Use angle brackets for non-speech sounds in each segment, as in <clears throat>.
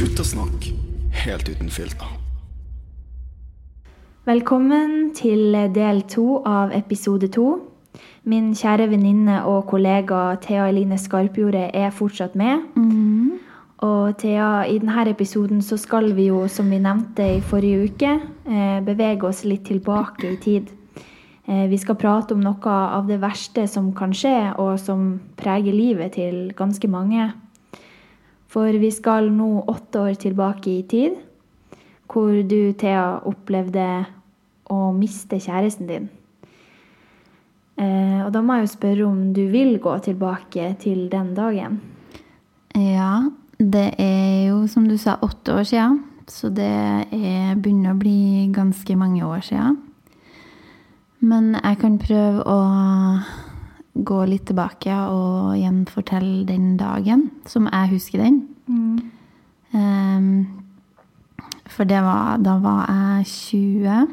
Guttasnakk helt uten filter. Velkommen til del to av episode to. Min kjære venninne og kollega Thea Eline Skarpjordet er fortsatt med. Og Thea, i denne episoden så skal vi jo, som vi nevnte i forrige uke, eh, bevege oss litt tilbake i tid. Eh, Vi skal prate om noe av det verste som kan skje, og som preger livet til ganske mange. For vi skal nå åtte år tilbake i tid, hvor du, Thea, opplevde å miste kjæresten din. Eh, og da må jeg jo spørre om du vil gå tilbake til den dagen. Ja, det er jo som du sa åtte år siden, så det er, begynner å bli ganske mange år siden. Men jeg kan prøve å gå litt tilbake og gjenfortelle den dagen, som jeg husker den. Ehm, for det var, da var jeg 20,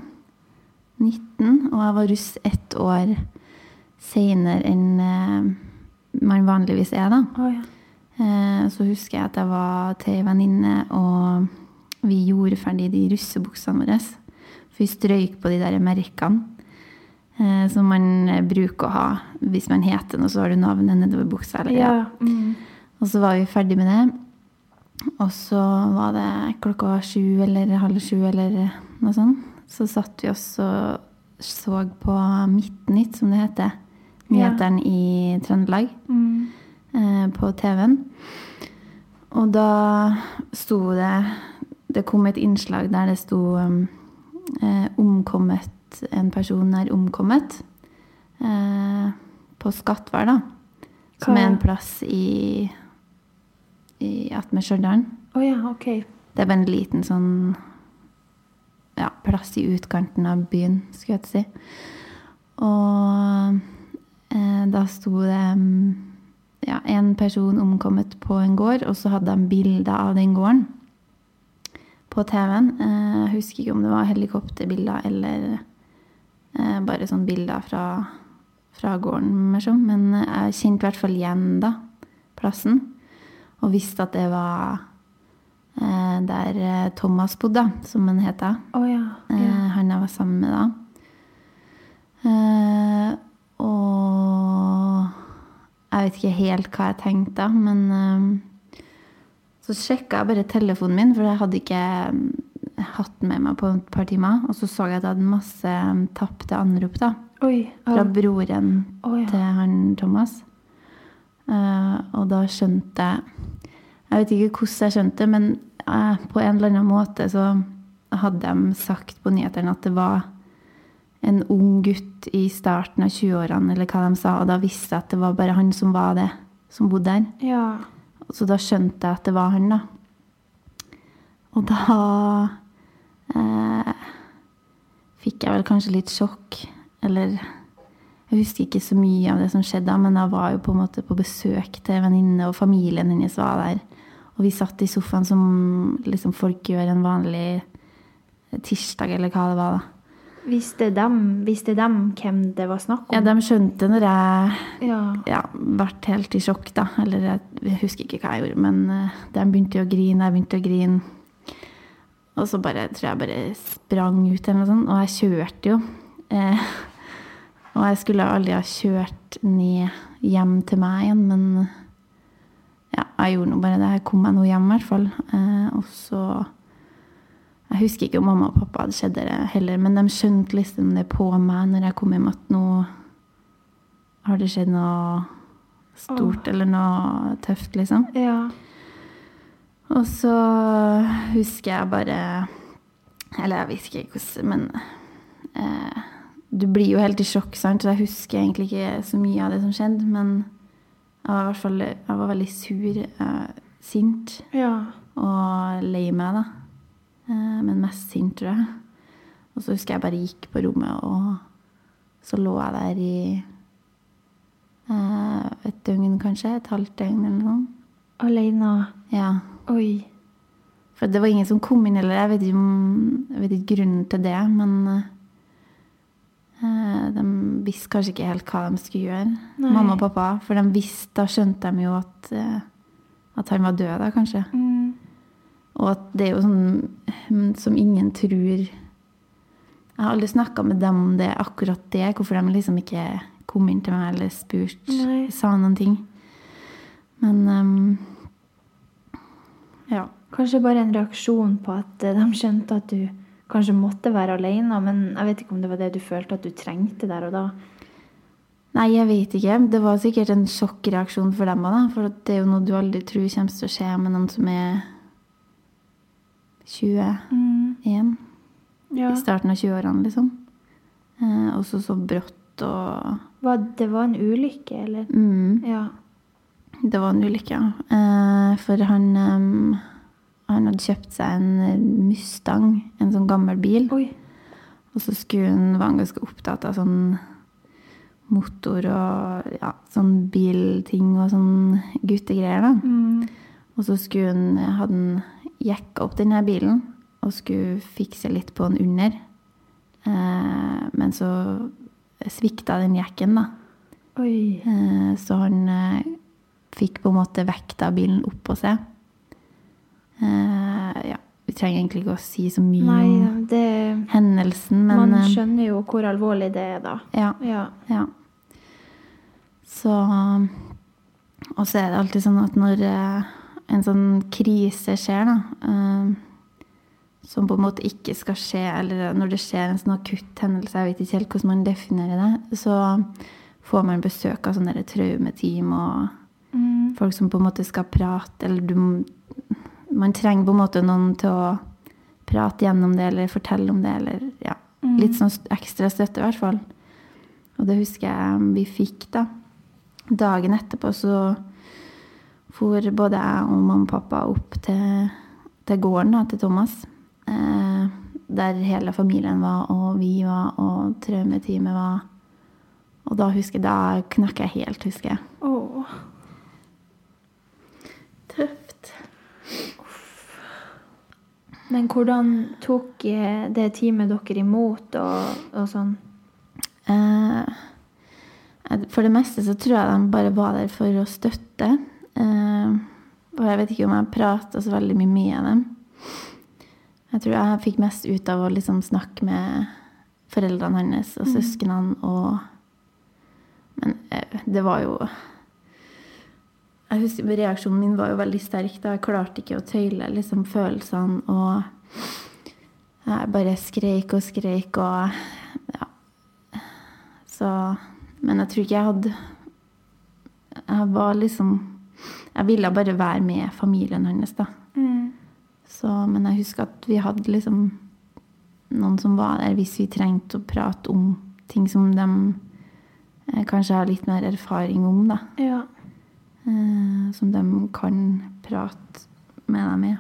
19, og jeg var russ ett år senere enn uh, man vanligvis er, da. Oh, ja. Eh, Så husker jeg at jeg var til ei venninne, og vi gjorde ferdig de russebuksene våre. For vi strøyk på de der merkene som man eh, bruker å ha hvis man heter noe, så har du navnet nedover buksa. Eller, ja. Ja. Mm. Og så var vi ferdig med det. Og så var det klokka sju eller halv sju eller noe sånt. Så satt vi oss og så på Midtnytt, som det heter. Nyhetene i Trøndelag Mm. eh, på TV-en. Og da sto det Det kom et innslag der det sto eh, 'Omkommet En person er omkommet'. Eh, på Skatval, da. Som er en plass i, i attmed Stjørdal. Oh, ja, okay. Det er bare en liten sånn ja, plass i utkanten av byen, skulle jeg til å si. Og eh, da sto det ja, en person omkommet på en gård, og så hadde de bilder av den gården på TV-en. Eh, jeg husker ikke om det var helikopterbilder eller eh, bare sånn bilder fra, fra gården, sånn. men jeg kjente i hvert fall igjen da plassen, og visste at det var eh, der eh, Thomas bodde, som han het da. Oh, ja. Eh, han jeg var sammen med da. Eh, og jeg vet ikke helt hva jeg tenkte, men eh, så sjekka jeg bare telefonen min, for jeg hadde ikke mm, hatt med meg på et par timer. Og så så jeg at jeg hadde masse mm, tapte anrop da, Oi. fra broren oh, ja. til han Thomas. Uh, og da skjønte jeg Jeg vet ikke hvordan jeg skjønte det, men uh, på en eller annen måte så hadde de sagt på nyhetene at det var en ung gutt i starten av 20-årene, eller hva de sa, og da visste jeg at det var bare han som var det, som bodde der. ja. Så da skjønte jeg at det var han, da. Og da eh, fikk jeg vel kanskje litt sjokk. Eller Jeg husker ikke så mye av det som skjedde, da, men jeg var jo på en måte på besøk til venninne, og familien hennes var der. Og vi satt i sofaen som liksom folk gjør en vanlig tirsdag, eller hva det var. da. Visste de, visste de hvem det var snakk om? Ja, De skjønte når jeg Ja. ja, ble helt i sjokk, da. Eller jeg, jeg husker ikke hva jeg gjorde, men eh, de begynte å grine, jeg begynte å grine. Og så bare, tror jeg bare sprang ut eller noe sånt. Og jeg kjørte jo. Eh, og jeg skulle aldri ha kjørt ned hjem til meg igjen, men ja, jeg gjorde nå bare det. Jeg kom meg nå hjem, i hvert fall. Eh, og så Jeg husker ikke om mamma og pappa hadde skjedd det heller, men de skjønte liksom det på meg når jeg kom hjem, at nå har det skjedd noe stort eller noe tøft, liksom. ja. Og så husker jeg bare Eller jeg vet ikke hvordan Men eh, du blir jo helt i sjokk, sant? så jeg husker egentlig ikke så mye av det som skjedde. Men jeg var i hvert fall jeg var veldig sur, eh, sint Ja. og lei meg, da. Eh, men mest sint, tror jeg. Og så husker jeg bare gikk på rommet, og så lå jeg der i eh, et døgn, kanskje. Et halvt døgn eller noe Aleine? Ja. Oi. For det var ingen som kom inn, eller jeg vet ikke, jeg vet ikke grunnen til det, men eh, de visste kanskje ikke helt hva de skulle gjøre, Nei. mamma og pappa. For de visste, da skjønte de jo at, eh, at han var død, da, kanskje. Mm. Og at det er jo sånn mm, som ingen tror Jeg har aldri snakka med dem om det, akkurat det. Hvorfor de liksom ikke kom inn til meg eller spurt, Nei. sa noen ting. Men ehm, ja. Kanskje bare en reaksjon på at eh, de skjønte at du kanskje måtte være alene, men jeg vet ikke om det var det du følte at du trengte der og da. Nei, jeg vet ikke. Det var sikkert en sjokkreaksjon for dem òg, for det er jo noe du aldri tror kommer til å skje med noen som er 21. Ja. I starten av 20-årene, liksom. Eh, og så så brått og Hva, det var en ulykke, eller? mm, Ja. Det var en ulykke, ja. Eh, for han em, Han hadde kjøpt seg en eh, Mustang, en sånn gammel bil. Oi. Og så skulle han, var han ganske opptatt av sånn motor og ja, sånn bilting og sånn guttegreier, da. Mm. Og så skulle han, hadde han jekka opp denne bilen og skulle fikse litt på den under. Eh, men så svikta den jekken, da. Eh, så han eh, fikk på en måte vekta bilen oppå seg. Uh, ja, vi trenger egentlig ikke å si så mye Nei, om det hendelsen, men Man eh, skjønner jo hvor alvorlig det er, da. ja, Ja. ja. Så Og så er det alltid sånn at når eh, en sånn krise skjer, da som på en måte ikke skal skje, eller når det skjer en sånn akutt hendelse, jeg vet ikke helt hvordan man definerer det, så får man besøk av sånne traumeteam og Mm. folk som på en måte skal prate, eller du Man trenger på en måte noen til å prate gjennom det, eller fortelle om det, eller ja. Mm. Litt sånn ekstra støtte, i hvert fall. Og det husker jeg vi fikk, da. Dagen etterpå så for både jeg og mamma og pappa opp til, til gården da, til Thomas. Eh, der hele familien var, og vi var, og traumeteamet var. Og da husker jeg, da knakk jeg helt, husker jeg. Åh. Tøft. Men hvordan tok eh, det teamet dere imot og, og sånn? Eh, for det meste så tror jeg de bare var der for å støtte. Eh, og jeg vet ikke om jeg prata så veldig mye med dem. Jeg tror jeg fikk mest ut av å liksom snakke med foreldrene hans og søsknene og Men det var jo jeg husker Reaksjonen min var jo veldig sterk. da Jeg klarte ikke å tøyle liksom, følelsene. Og jeg bare skreik og skreik og ja. Så Men jeg tror ikke jeg hadde Jeg var liksom Jeg ville bare være med familien hans, da. Mm. Så, men jeg husker at vi hadde liksom noen som var der hvis vi trengte å prate om ting som de eh, kanskje har litt mer erfaring om, da. Ja. Eh, som de kan prate med dem i.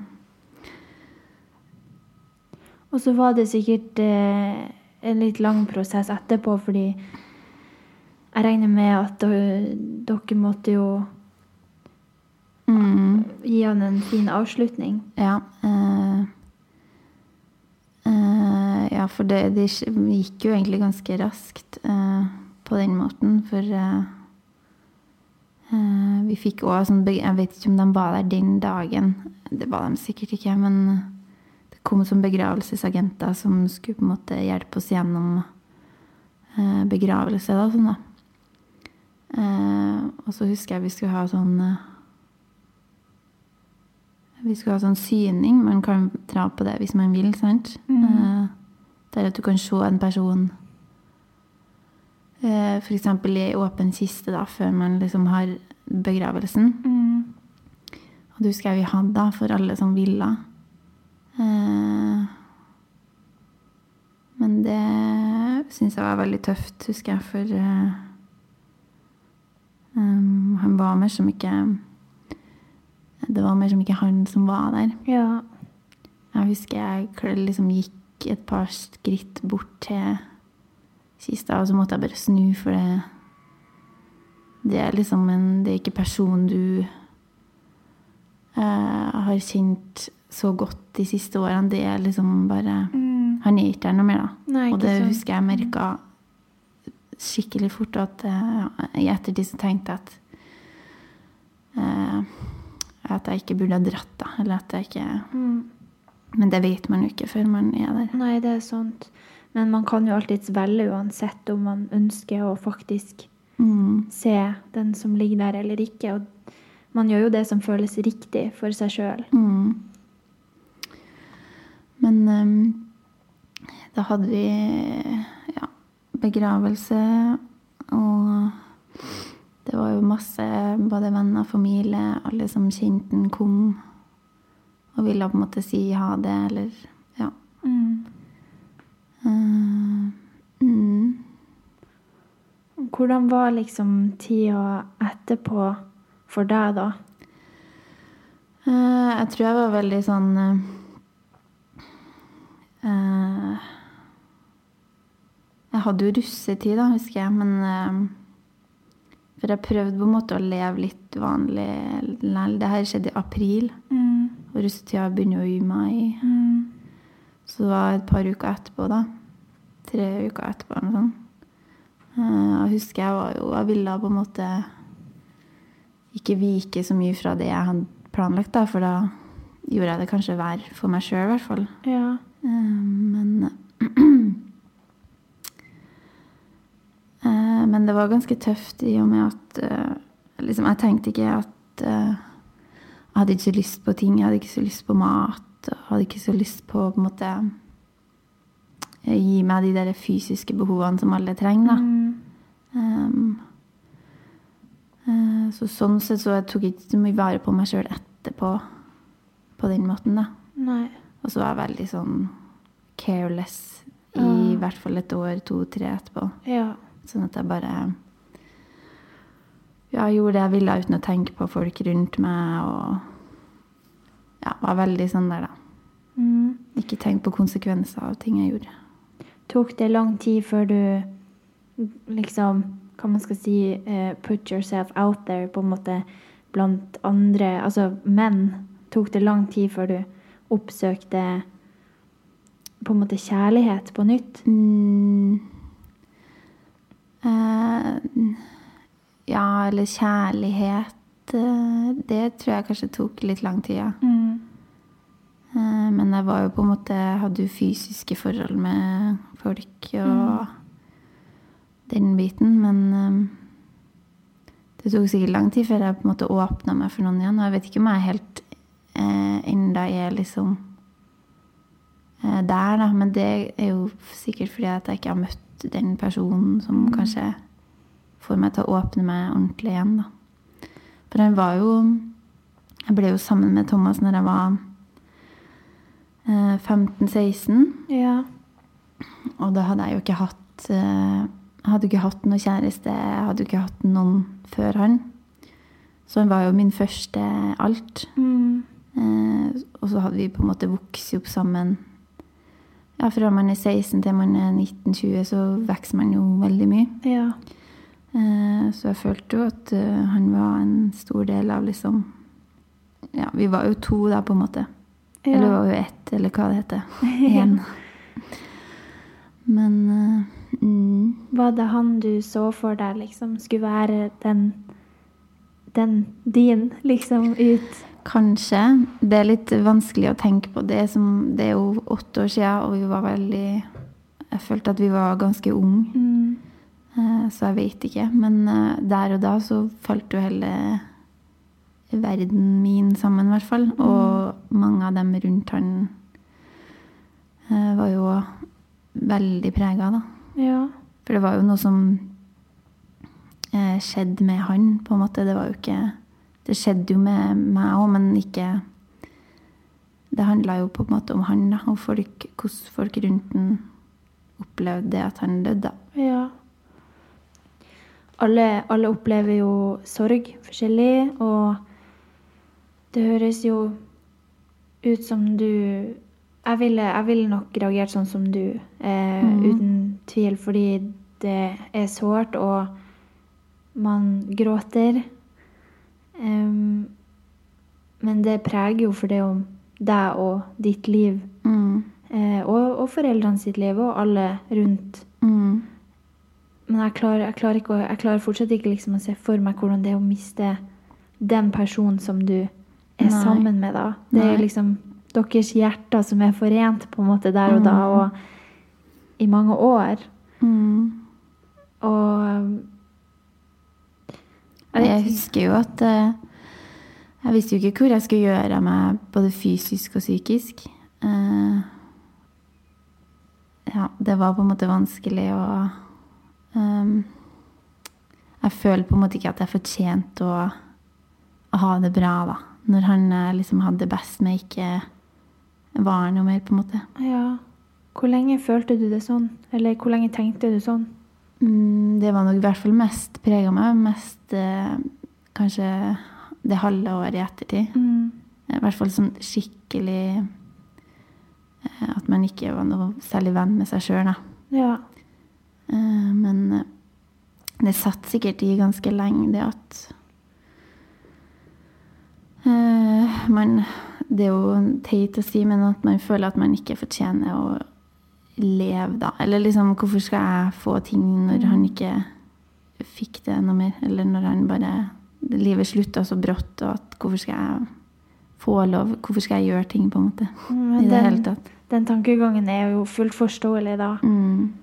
Og så var det sikkert eh, en litt lang prosess etterpå, fordi jeg regner med at dere måtte jo Mm. gi han en fin avslutning. Ja. Eh, eh, ja, for det, det gikk jo egentlig ganske raskt eh, på den måten. For eh, vi fikk òg sånn Jeg vet ikke om de var der den dagen. Det var de sikkert ikke. Men det kom sånn begravelsesagenter som skulle på en måte hjelpe oss gjennom eh, begravelse. Da, sånn da. Eh, og så husker jeg vi skulle ha sånn eh, vi skulle ha sånn syning. Man kan dra på det hvis man vil. sant? Mm. der at du kan se en person eh, f.eks. i åpen kiste da, før man liksom har begravelsen. Mm. Og det husker jeg vi hadde da, for alle som ville. Eh, men det syns jeg var veldig tøft, husker jeg, for eh, um, han var mer som ikke Det var mer som ikke han som var der. Ja. Jeg husker jeg liksom gikk et par skritt bort til kista, og så måtte jeg bare snu, for det Det er liksom en Det er ikke personen du eh, har kjent så godt de siste årene. Det er liksom bare Mm. Han er ikke der noe mer, da. Nei, og det husker jeg merka skikkelig fort at eh, i ettertid så tenkte jeg at eh, at jeg ikke burde ha dratt, da. Eller at jeg ikke Mm. Men det vet man jo ikke før man er der. Nei, det er sant. Men man kan jo alltids velge uansett om man ønsker å faktisk Mm. se den som ligger der, eller ikke. Og man gjør jo det som føles riktig for seg sjøl. Mm. Men um, da hadde vi ja, begravelse, og det var jo masse både venner, familie, alle som kjente den, kom og ville på en måte si ha det, eller ja. Mm. Eh, mm. Hvordan var liksom tida etterpå for deg, da? Eh, jeg tror jeg var veldig sånn eh, Jeg hadde jo russetid, da, husker jeg, men For jeg prøvde på en måte å leve litt vanlig. Det her skjedde i april, Mm. og russetida begynner jo i mai. Mm. Så det var et par uker etterpå, da. Tre uker etterpå eller noe sånt. Eh, Jeg husker jeg var jo Jeg ville på en måte ikke vike så mye fra det jeg hadde planlagt, da, for da gjorde jeg det kanskje verre for meg sjøl, i hvert fall. Ja. Eh, Men Eh, Men det var ganske tøft i og med at eh, liksom, Jeg tenkte ikke at eh, Jeg hadde ikke så lyst på ting. Jeg hadde ikke så lyst på mat. Jeg hadde ikke så lyst på på en måte eh, Gi meg de der fysiske behovene som alle trenger, da. Mm. Um, uh, så sånn sett så jeg tok ikke så mye vare på meg sjøl etterpå på den måten, da. Nei. Og så var jeg veldig sånn careless i Ah. hvert fall et år, to, tre etterpå. Ja. Sånn at jeg bare ja, gjorde det jeg ville uten å tenke på folk rundt meg. Og ja, var veldig sånn der, da. Mm. Ikke tenk på konsekvenser av ting jeg gjorde. Tok det lang tid før du liksom Hva man skal si uh, Put yourself out there, på en måte blant andre Altså menn. Tok det lang tid før du oppsøkte på en måte kjærlighet på nytt? Mm. Uh, ja, eller kjærlighet Det tror jeg kanskje tok litt lang tid, ja. Mm. Eh, Men jeg var jo på en måte hadde jo fysiske forhold med folk og den biten. Men eh, det tok sikkert lang tid før jeg på en måte åpna meg for noen igjen. Og jeg vet ikke om jeg helt eh, enda er liksom eh, der, da. Men det er jo sikkert fordi at jeg ikke har møtt den personen som kanskje får meg til å åpne meg ordentlig igjen, da. For jeg var jo Jeg ble jo sammen med Thomas når jeg var eh, 15-16. Ja. Og da hadde jeg jo ikke hatt eh, Jeg hadde ikke hatt noen kjæreste. Jeg hadde jo ikke hatt noen før han. Så han var jo min første alt. Mm. Eh, og så hadde vi på en måte vokst opp sammen. Ja, Fra man er 16 til man er 19-20, så vokser man jo veldig mye. Ja. Eh, så jeg følte jo at eh, han var en stor del av liksom Ja, vi var jo to da, på en måte. Ja. Eller var jo ett, eller hva det heter. <laughs> Én. Men eh, mm, Var det han du så for deg liksom skulle være den den din, liksom, ut? kanskje. Det er litt vanskelig å tenke på. Det, som, det er jo åtte år siden, og vi var veldig Jeg følte at vi var ganske unge. Mm. Eh, Så jeg vet ikke. Men eh, der og da så falt jo hele verden min sammen, i hvert fall. Og mange av dem rundt han eh, var jo veldig prega, da. Ja. For det var jo noe som skjedde med han, på en måte. Det var jo ikke Det skjedde jo med meg òg, men ikke Det handla jo på en måte om han, da, og folk, hvordan folk rundt han opplevde det at han døde. da. Ja. Alle, alle opplever jo sorg forskjellig, og det høres jo ut som du Jeg ville, jeg ville nok reagert sånn som du, eh, uten tvil, fordi det er sårt, og man gråter. Um, men det preger jo for det om deg og ditt liv, Mm. eh, og, og foreldrene sitt liv, og alle rundt. Mm. Men jeg klarer, jeg, klarer ikke, jeg klarer fortsatt ikke liksom å se for meg hvordan det er å miste den personen som du er Nei. sammen med da. Det er liksom deres hjerter som er forent på en måte der og da, Mm. og i mange år. Mm. Og jeg Jeg husker jo at eh, Jeg visste jo ikke hvor jeg skulle gjøre meg, både fysisk og psykisk. Eh, ja, det var på en måte vanskelig å Jeg føler på en måte ikke at jeg fortjente å, å ha det bra, da. Når han eh, liksom hadde det best med ikke var noe mer, på en måte. Ja. Hvor lenge følte du det sånn? Eller hvor lenge tenkte du sånn? Mm, det var nok i hvert fall mest prega meg. Mest eh, kanskje det halve året i ettertid. Mm. I hvert fall sånn skikkelig eh, At man ikke var noe særlig venn med seg sjøl, da. Ja. Eh, men eh, det satt sikkert i ganske lenge, det at eh, man Det er jo teit å si, men at man føler at man ikke fortjener å leve, da. Eller liksom, hvorfor skal jeg få ting når han ikke fikk det noe mer? Eller når han bare Livet slutta så brått, og at hvorfor skal jeg få lov? Hvorfor skal jeg gjøre ting, på en måte? Den, I det hele tatt. Den tankegangen er jo fullt forståelig, da. Mm.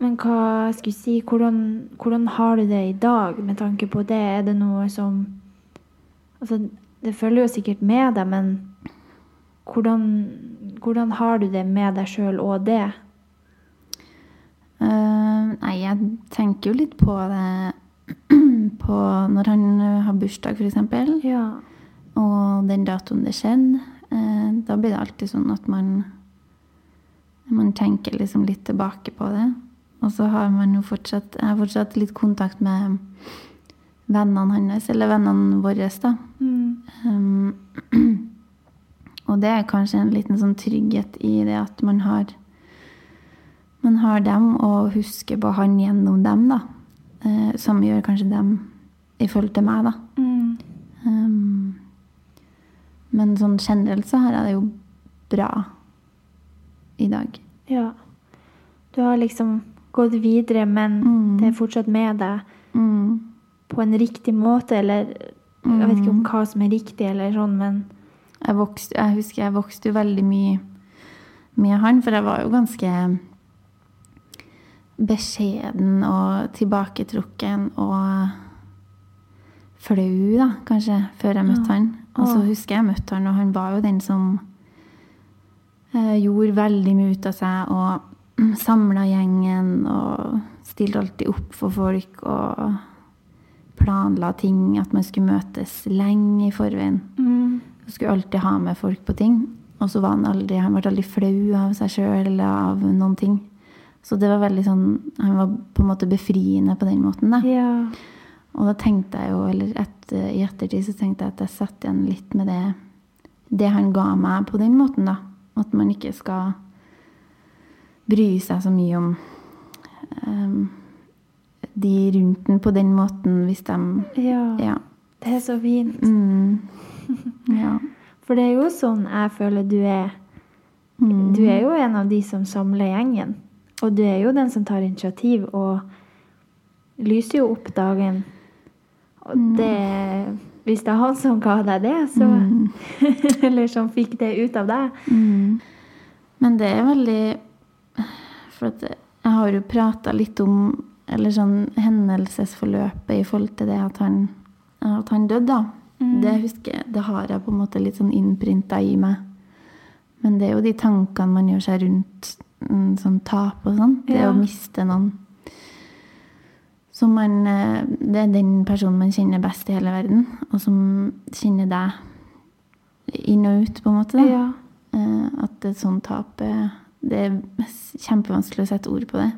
Men hva skal jeg si, hvordan, hvordan har du det i dag med tanke på det? Er det noe som Altså, det følger jo sikkert med deg, men hvordan, hvordan har du det med deg sjøl og det? Uh, nei, jeg tenker jo litt på det <clears throat> på når han har bursdag, f.eks. Ja. Og den datoen det skjedde. Uh, da blir det alltid sånn at man man tenker liksom litt tilbake på det. Og så har man jo fortsatt Jeg har fortsatt litt kontakt med vennene hans, eller vennene våre, da. Mm. Um, <clears throat> og det er kanskje en liten sånn trygghet i det at man har man har dem og husker på han gjennom dem, da. Eh, som gjør kanskje dem i forhold til meg, da. Mm. Um, men sånn generelt så har jeg det jo bra i dag. ja. Du har liksom gått videre, men Mm. det er fortsatt med deg Mm. på en riktig måte, eller Jeg vet ikke om hva som er riktig, eller sånn, men Jeg, vokste, jeg husker jeg vokste jo veldig mye med han, for jeg var jo ganske beskjeden og tilbaketrukken og flau, da, kanskje, før jeg møtte Ja. han. Og så husker jeg jeg møtte han, og han var jo den som eh, gjorde veldig mye ut av seg og mm, samla gjengen og stilte alltid opp for folk og planla ting, at man skulle møtes lenge i forveien. mm. Skulle alltid ha med folk på ting. Og så var han aldri Han ble aldri flau av seg sjøl eller av noen ting. Så det var veldig sånn Han var på en måte befriende på den måten, da. Ja. Og da tenkte jeg jo, eller etter, i ettertid så tenkte jeg at jeg satt igjen litt med det Det han ga meg på den måten, da. At man ikke skal bry seg så mye om um, de rundt den på den måten hvis de ja. Ja. Det er så fint. Mm. ja. <laughs> For det er jo sånn jeg føler du er. Mm. Du er jo en av de som samler gjengen. Og du er jo den som tar initiativ og lyser jo opp dagen. Og Mm. det Hvis det er han som ga deg det, så Mm. <laughs> Eller som fikk det ut av deg. Mm. Men det er veldig For jeg har jo prata litt om eller sånn hendelsesforløpet i forhold til det at han, at han døde, da. Mm. Det husker jeg, det har jeg på en måte litt sånn innprinta i meg. Men det er jo de tankene man gjør seg rundt mm, sånn tap og sånn. Det Ja. å miste noen som man eh, Det er den personen man kjenner best i hele verden, og som kjenner deg inn og ut, på en måte. Ja. Eh, At et sånt tap eh, Det er kjempevanskelig å sette ord på det.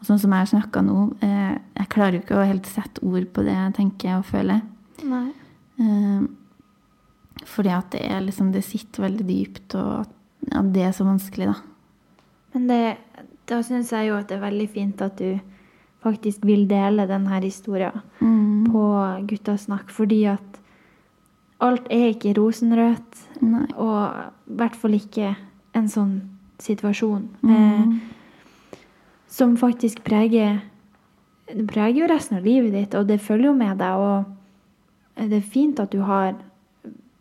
Og sånn som jeg har snakka nå, eh, jeg klarer jo ikke å helt sette ord på det jeg tenker og føler. Nei. Eh, Fordi at det er liksom Det sitter veldig dypt, og at ja, det er så vanskelig, da. Men det, da syns jeg jo at det er veldig fint at du faktisk vil dele denne historien Mm. på Guttasnakk, fordi at alt er ikke rosenrødt. Nei. Og i hvert fall ikke en sånn situasjon. Mm. Eh, som faktisk preger Det preger jo resten av livet ditt, og det følger jo med deg. Og det er fint at du har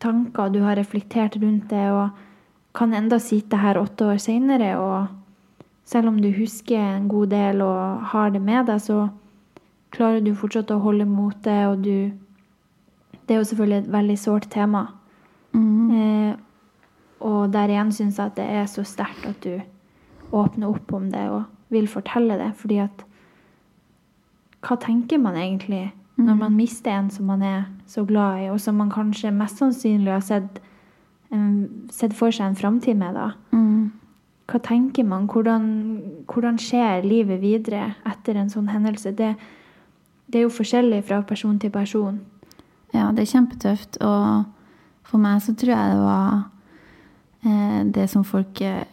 tanker, du har reflektert rundt det, og kan enda sitte her åtte år seinere, og selv om du husker en god del og har det med deg, så klarer du fortsatt å holde motet, og du Det er jo selvfølgelig et veldig sårt tema. Eh, og der igjen syns jeg at det er så sterkt at du åpner opp om det og vil fortelle det, fordi at Hva tenker man egentlig når man mister en som man er så glad i, og som man kanskje mest sannsynlig har sett, um, sett for seg en framtid med, da? Mm. Hva tenker man? Hvordan, hvordan skjer livet videre etter en sånn hendelse? Det, det er jo forskjellig fra person til person. Ja, det er kjempetøft. Og for meg så tror jeg det var det som folk eh,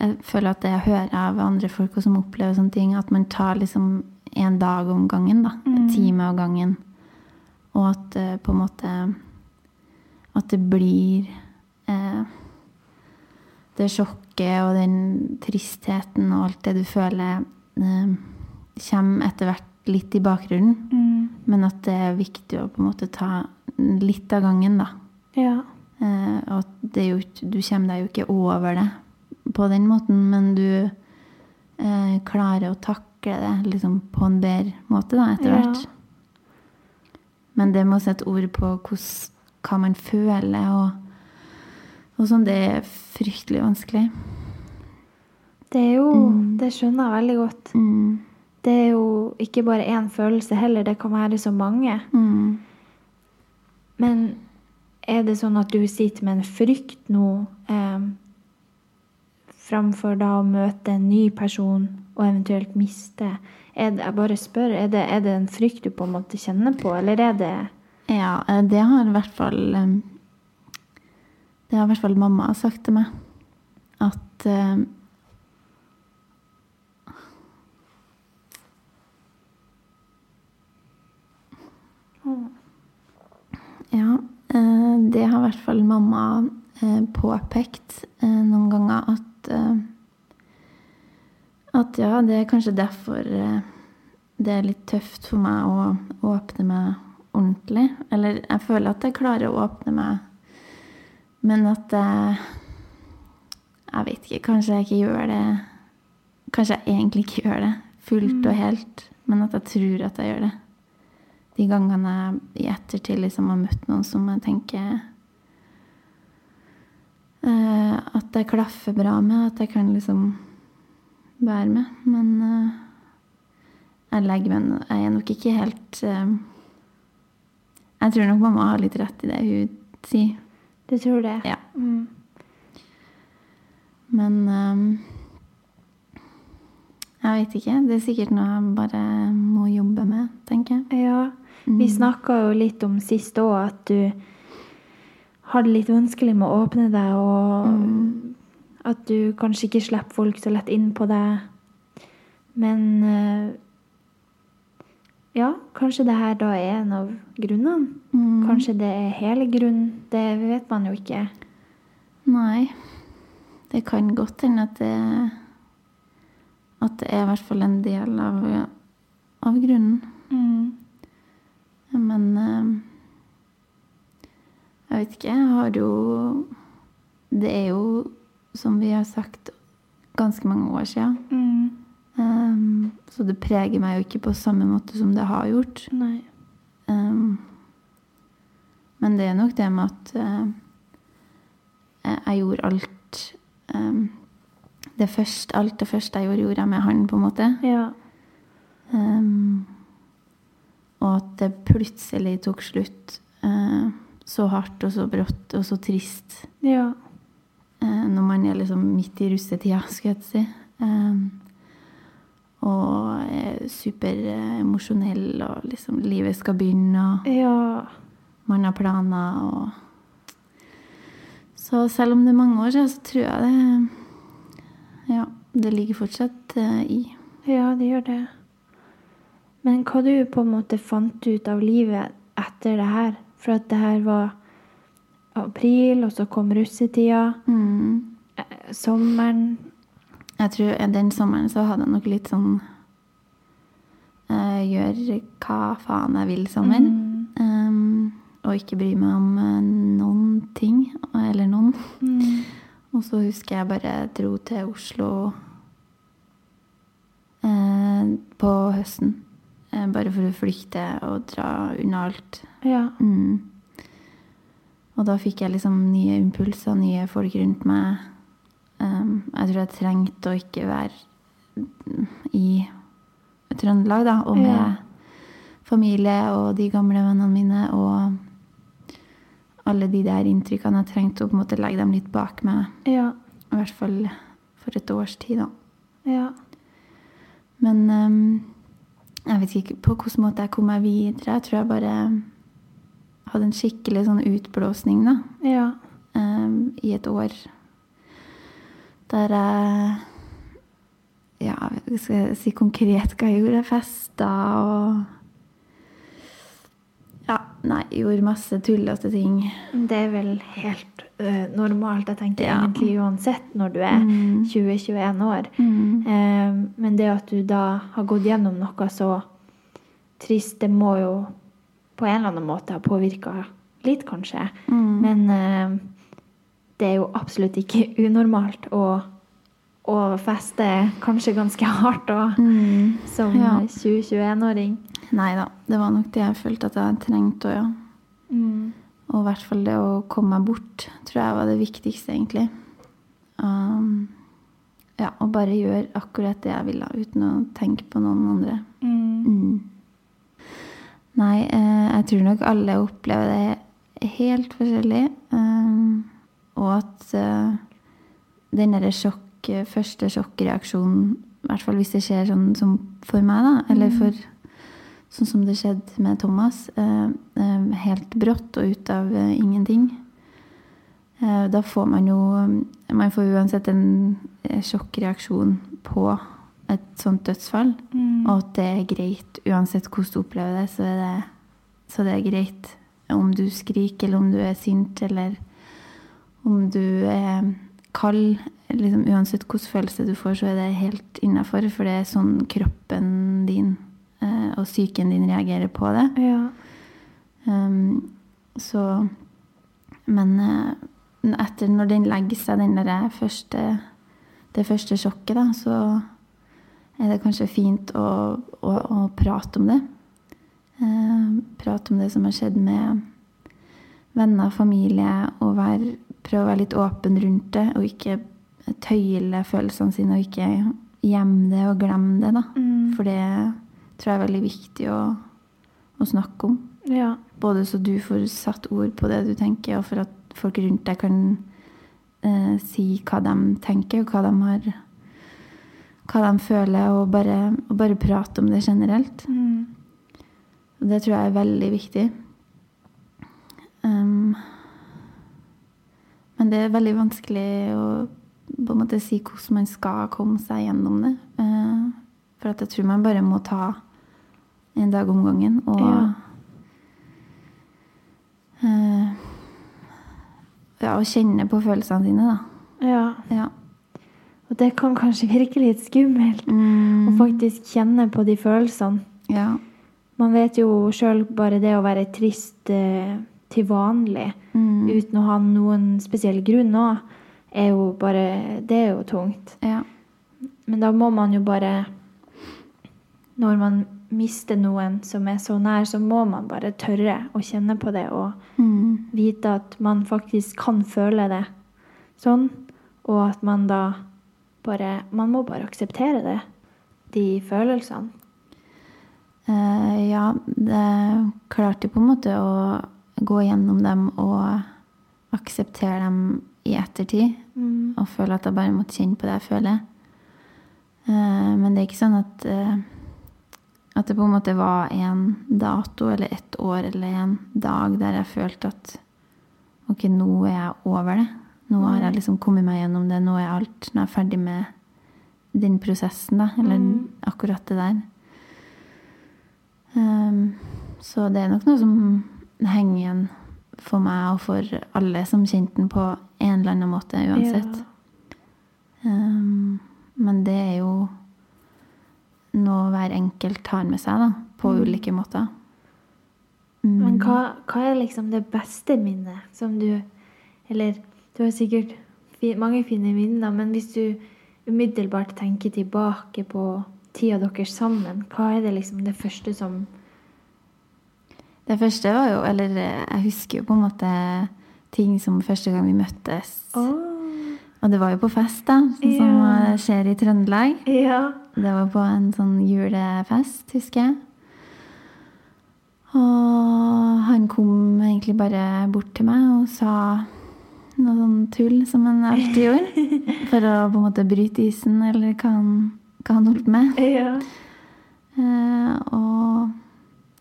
Jeg føler at det jeg hører av andre folk og som opplever sånne ting, at man tar liksom en dag om gangen, da. En time av gangen. Og at uh, på en måte At det blir uh, det sjokket og den tristheten og alt det du føler, uh, kommer etter hvert litt i bakgrunnen. Men at det er viktig å på en måte ta litt av gangen, da. Ja. Eh, at det jo, du kommer deg jo ikke over det på den måten, men du eh, klarer å takle det liksom på en bedre måte da, etter Ja. Men det med å sette ord på hos, hva man føler og, og sånn, det er fryktelig vanskelig. Det er jo Det skjønner jeg veldig godt. Mm. Det er jo ikke bare én følelse heller, det kan være så mange. Mm. Men er det sånn at du sitter med en frykt nå eh, framfor da å møte en ny person og eventuelt miste? Er det, jeg bare spør, er det, er det en frykt du på en måte kjenner på, eller er det Ja, eh, det har i hvert fall eh, Det har i hvert fall mamma sagt til meg. At eh, Ja, det har i hvert fall mamma eh, påpekt eh, noen ganger at eh, At ja, det er kanskje derfor eh, det er litt tøft for meg å åpne meg ordentlig. Eller jeg føler at jeg klarer å åpne meg, men at jeg Jeg vet ikke, kanskje jeg ikke gjør det Kanskje jeg egentlig ikke gjør det fullt og helt, men at jeg tror at jeg gjør det. De gangene jeg i ettertid liksom har møtt noen som jeg tenker eh, At jeg klaffer bra med, at jeg kan liksom være med. Men eh, jeg legger meg Jeg er nok ikke helt eh, Jeg tror nok mamma har litt rett i det hun sier. Du tror det? Ja. Mm. Men eh, jeg vet ikke. Det er sikkert noe jeg bare må jobbe med, tenker jeg. Ja. Vi snakka jo litt om sist òg at du har det litt vanskelig med å åpne deg, og at du kanskje ikke slipper folk så lett inn på deg. Men eh, ja, kanskje det her da er en av grunnene. Kanskje det er hele grunnen. Det vet man jo ikke. Nei. Det kan godt hende at det At det er i hvert fall en del av, av grunnen. Men eh, jeg vet ikke. Jeg har jo Det er jo, som vi har sagt, ganske mange år siden. Um, så det preger meg jo ikke på samme måte som det har gjort. Um, men det er nok det med at uh, jeg, jeg gjorde alt um, det første, Alt det første jeg gjorde, gjorde jeg med han, på en måte. Ja. Um, og at det plutselig tok slutt uh, så hardt og så brått og så trist Ja. Uh, når man er liksom midt i russetida, <laughs> skulle jeg si. Um, og er superemosjonell, og liksom livet skal begynne, og Ja. man har planer og Så selv om det er mange år siden, så tror jeg det Ja, det ligger fortsatt eh, i. Ja, det gjør det. Men hva du på en måte fant ut av livet etter det her? For at det her var april, og så kom russetida, Mm. eh, sommeren. Jeg tror den sommeren så hadde jeg nok litt sånn uh, Gjør hva faen jeg vil sommer. Mm. Um, og ikke bry meg om uh, noen ting, eller noen. Mm. Og så husker jeg bare dro til Oslo eh, på høsten. Eh, bare for å flykte og dra unna alt. Ja. Mm. Og da fikk jeg liksom nye impulser, nye folk rundt meg. Um, jeg tror jeg trengte å ikke være i Trøndelag, da, og med Ja. familie og de gamle vennene mine og alle de der inntrykkene. Jeg trengte å på en måte legge dem litt bak meg. Ja. I hvert fall for et års tid, da. Ja. Men um, jeg vet ikke på hvilken måte jeg kom meg videre. Jeg tror jeg bare hadde en skikkelig sånn utblåsning, da. Ja. Um, I et år. Der jeg Ja, skal jeg si konkret hva jeg gjorde? Jeg festa og nei, gjorde masse tullete ting. Det er vel helt uh, normalt, jeg tenker Ja. egentlig uansett når du er Mm. 20-21 år. Mm. Uh, men det at du da har gått gjennom noe så trist, det må jo på en eller annen måte ha påvirka litt, kanskje. Mm. Men uh, det er jo absolutt ikke <laughs> unormalt å, og feste kanskje ganske hardt òg, Mm. som Ja. 20-21-åring. Nei da, det var nok det jeg følte at jeg trengte òg, ja. Mm. Og i hvert fall det å komme meg bort tror jeg var det viktigste, egentlig. Um, ja, og bare gjøre akkurat det jeg ville, uten å tenke på noen andre. Mm. Mm. Nei, eh, jeg tror nok alle opplever det helt forskjellig. Um, og at uh, den derre sjokk, første sjokkreaksjonen, i hvert fall hvis det skjer sånn som for meg, da, eller for sånn som det skjedde med Thomas, eh, eh, helt brått og ut av eh, ingenting. Da får man jo Man får uansett en sjokkreaksjon på et sånt dødsfall. Mm. Og at det er greit, uansett hvordan du opplever det, så det, så det er greit. Om du skriker, eller om du er sint, eller om du er kald. Liksom, uansett hvilken følelse du får, så er det helt innafor. For det er sånn kroppen din og psyken din reagerer på det. Ja. Um, så Men eh, etter når den legger seg, den der første, det første sjokket, da, så er det kanskje fint å, å, å prate om det. Eh, prate om det som har skjedd med venner og familie, og være, prøve å være litt åpen rundt det, og ikke tøyle følelsene sine, og ikke gjemme det og glemme det, da. Mm. For det tror jeg er veldig viktig å, å snakke om. ja. Både så du får satt ord på det du tenker, og for at folk rundt deg kan eh, si hva de tenker, og hva de har hva de føler, og bare, og bare prate om det generelt. Mm. Og det tror jeg er veldig viktig. Um, men det er veldig vanskelig å på en måte si hvordan man skal komme seg gjennom det. Uh, for at jeg tror man bare må ta en dag om gangen. Og Ja. Uh, ja, å kjenne på følelsene dine, da. ja. Ja. Og det kan kanskje virke litt skummelt å Mm, faktisk kjenne på de følelsene. ja. Man vet jo sjøl bare det å være trist uh, til vanlig Mm, uten å ha noen spesiell grunn òg, er jo bare Det er jo tungt. ja. Men da må man jo bare Når man mister noen som er så nær, så må man bare tørre å kjenne på det og Mm, vite at man faktisk kan føle det sånn, og at man da bare Man må bare akseptere det. De følelsene. Uh, ja, det klarte på en måte å gå gjennom dem og akseptere dem i ettertid. Mm. Og føle at jeg bare måtte kjenne på det jeg føler. Uh, men det er ikke sånn at eh, at det på en måte var en dato eller ett år eller en dag der jeg følte at ok, nå er jeg over det. Nå har jeg liksom kommet meg gjennom det. Nå er alt nå er jeg ferdig med den prosessen, da. Eller Mm. akkurat det der. Um, så det er nok noe som henger igjen for meg og for alle som kjente den på en eller annen måte uansett. Um, men men det er jo noe hver enkelt tar med seg, da. På ulike måter. Mm. Men hva, hva er liksom det beste minnet som du Eller du har sikkert mange fine minner, men hvis du umiddelbart tenker tilbake på tida deres sammen, hva er det liksom det første som Det første var jo Eller jeg husker jo på en måte ting som første gang vi møttes. Og det var jo på fest, da, sånn som Ja. skjer i Trøndelag. Ja. Det var på en sånn julefest, husker jeg. Og han kom egentlig bare bort til meg og sa noe sånn tull som han alltid gjorde. <laughs> For å på en måte bryte isen, eller hva han, hva han holdt med. Ja. Eh, og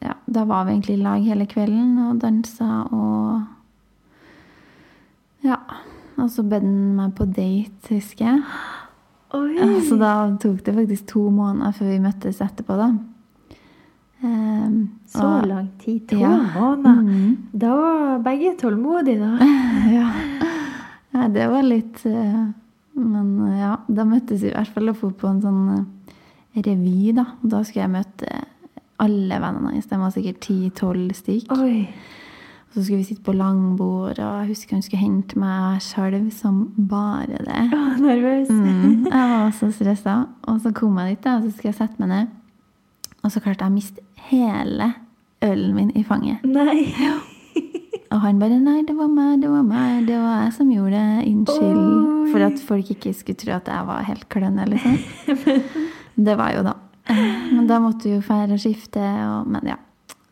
ja, da var vi egentlig i lag hele kvelden og dansa og Ja. Og så bød han meg på date, husker jeg. Oi. Så da tok det faktisk to måneder før vi møttes etterpå, da. Um, Så og- lang tid. To Ja. måneder. Mm. Da var begge tålmodige, da. <laughs> ja. ja, det var litt uh, Men uh, ja, da møttes vi i hvert fall og dro på en sånn uh, revy, da. Da skulle jeg møte alle vennene hans. De var sikkert ti-tolv stykk. Oi. Så skulle vi sitte på langbord, og jeg husker hun skulle hente meg skjalv som bare det. Oh, nervøs. Mm, <laughs> jeg var så stressa. Og så kom jeg dit, da, og så skulle jeg sette meg ned. Og så klarte jeg å miste hele ølen min i fanget. Nei. Og han bare 'Nei, det var meg, det var meg. Det var jeg som gjorde det. Unnskyld.' For at folk ikke skulle tro at jeg var helt klønete, liksom. <laughs> Det var jo da. Men da måtte vi jo feire og skifte, og Men ja.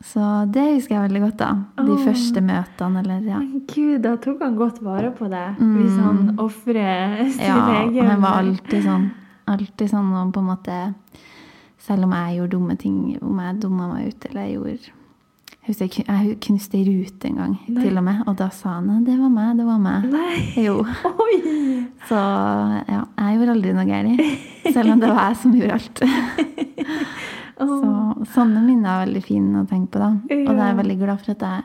Så det husker jeg veldig godt, da. De oh. første møtene, eller ja. Men Gud, da tok han godt vare på deg. Hvis han ofrer sin Mm. Ja, egen han var alltid sånn. Alltid sånn og på en måte Selv om jeg gjorde dumme ting, om jeg dumma meg ut eller jeg gjorde jeg jeg knuste ei rute en gang, Nei. til og med. Og da sa han det var meg, det var meg. Nei. Jo. <laughs> Oi! Så ja, jeg gjorde aldri noe galt. Selv om det var jeg som gjorde alt. <laughs> Så sånne minner er veldig fine å tenke på, da. Og da er jeg veldig glad for at jeg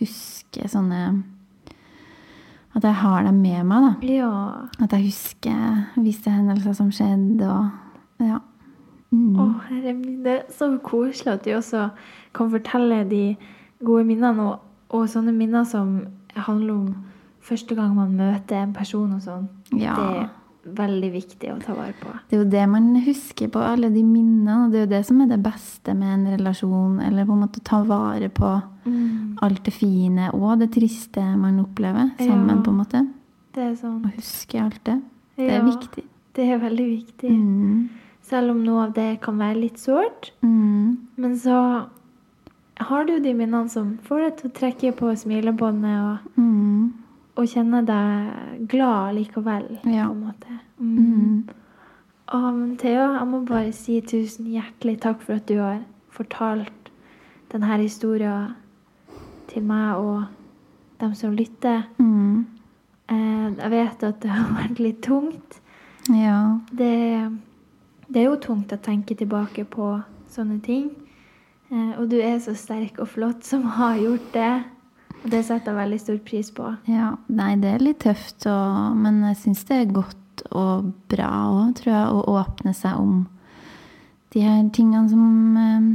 husker sånne At jeg har dem med meg, da. Ja. At jeg husker visse hendelser som skjedde, og ja. Mm. Å, herre min, det er så koselig at de også kan fortelle de gode minnene, og, og sånne minner som handler om første gang man møter en person og sånn. Ja. Det veldig viktig å ta vare på. Det er jo det man husker på, alle de minnene. Og det er jo det som er det beste med en relasjon. Eller på en måte ta vare på alt det fine og det triste man opplever sammen, Ja. på en måte. Det er sånn Å huske alt det. Det Ja, er viktig. Det er veldig viktig. Mm. Selv om noe av det kan være litt sårt. Mm. Men så har du de minnene som får deg til å trekke på smilebåndet og, Mm. Og kjenne deg glad likevel, Ja. på en måte. Mm. Å, men Theo, jeg må bare si tusen hjertelig takk for at du har fortalt denne historien til meg og dem som lytter. Mm. Eh, jeg vet at det har vært litt tungt. Ja. Det, det er jo tungt å tenke tilbake på sånne ting. Eh, og du er så sterk og flott som har gjort det. Det setter jeg veldig stor pris på. ja. Nei, det er litt tøft, og, men jeg syns det er godt og bra òg, tror jeg, å åpne seg om de her tingene som eh,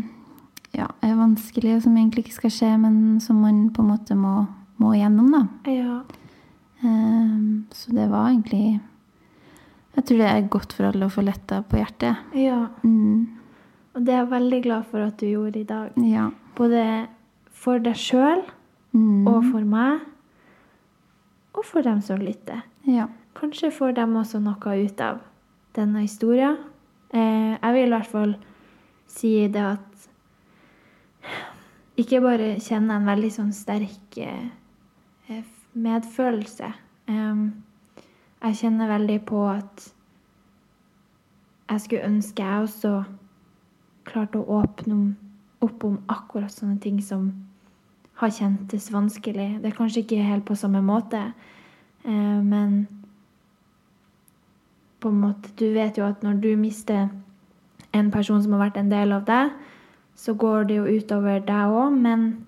ja, er vanskelige, og som egentlig ikke skal skje, men som man på en måte må, må gjennom, da. Ja. Um, Så det var egentlig Jeg tror det er godt for alle å få letta på hjertet. ja. Mm. Og det er jeg veldig glad for at du gjorde i dag. Ja. Både for deg sjøl Mm. og for meg. Og for dem som lytter. ja. Kanskje får dem også noe ut av denne historien. Eh, jeg vil i hvert fall si det at Ikke bare kjenne en veldig sånn sterk eh, medfølelse. Em, jeg kjenner veldig på at jeg skulle ønske jeg også klarte å åpne opp om akkurat sånne ting som har kjentes vanskelig. Det er kanskje ikke helt på samme måte, eh, men på en måte Du vet jo at når du mister en person som har vært en del av deg, så går det jo utover deg òg, men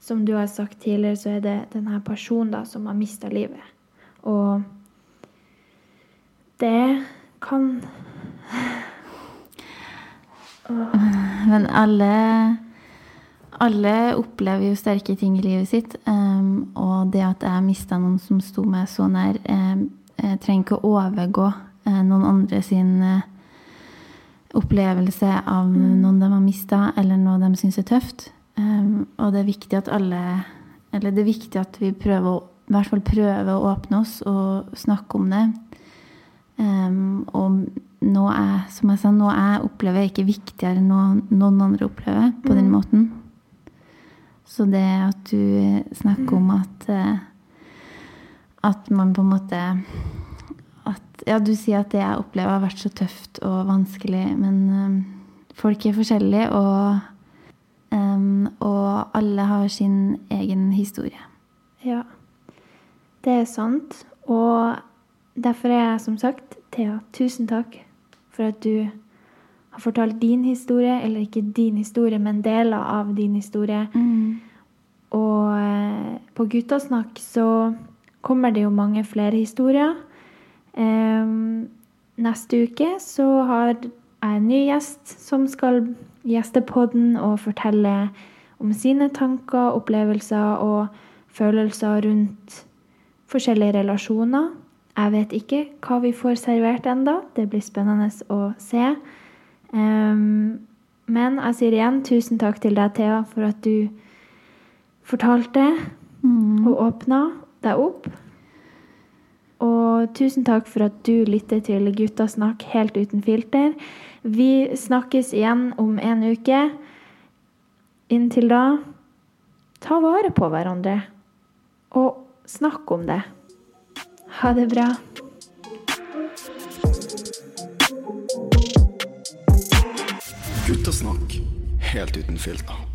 som du har sagt tidligere, så er det denne personen da som har mista livet. Og det kan Men alle alle opplever jo sterke ting i livet sitt. Um, og det at jeg mista noen som sto meg så nær, um, trenger ikke å overgå uh, noen andre sin uh, opplevelse av mm. noen de har mista, eller noe de syns er tøft. Um, og det er viktig at alle Eller det er viktig at vi prøver å i hvert fall prøver å åpne oss og snakke om det. og nå er, som jeg sa, noe jeg opplever, er ikke viktigere enn noe noen andre opplever på mm. den måten. Så det at du snakker om at eh, at man på en måte at, Ja, du sier at det jeg opplever, har vært så tøft og vanskelig, men um, folk er forskjellige, og, um, og alle har sin egen historie. Ja, det er sant. Og derfor er jeg som sagt Thea, tusen takk for at du har fortalt din historie, eller ikke din historie, men deler av din historie. Mm. Og eh, på Guttasnakk så kommer det jo mange flere historier. Neste uke så har jeg en ny gjest som skal gjeste podden og fortelle om sine tanker, opplevelser og følelser rundt forskjellige relasjoner. Jeg vet ikke hva vi får servert enda. Det blir spennende å se. Men jeg sier igjen tusen takk til deg, Thea, for at du fortalte mm. og åpna deg opp. Og tusen takk for at du lytter til Gutta snakk helt uten filter. Vi snakkes igjen om en uke. Inntil da, ta vare på hverandre. Og snakk om det. Ha det bra. Guttasnakk helt uten filter.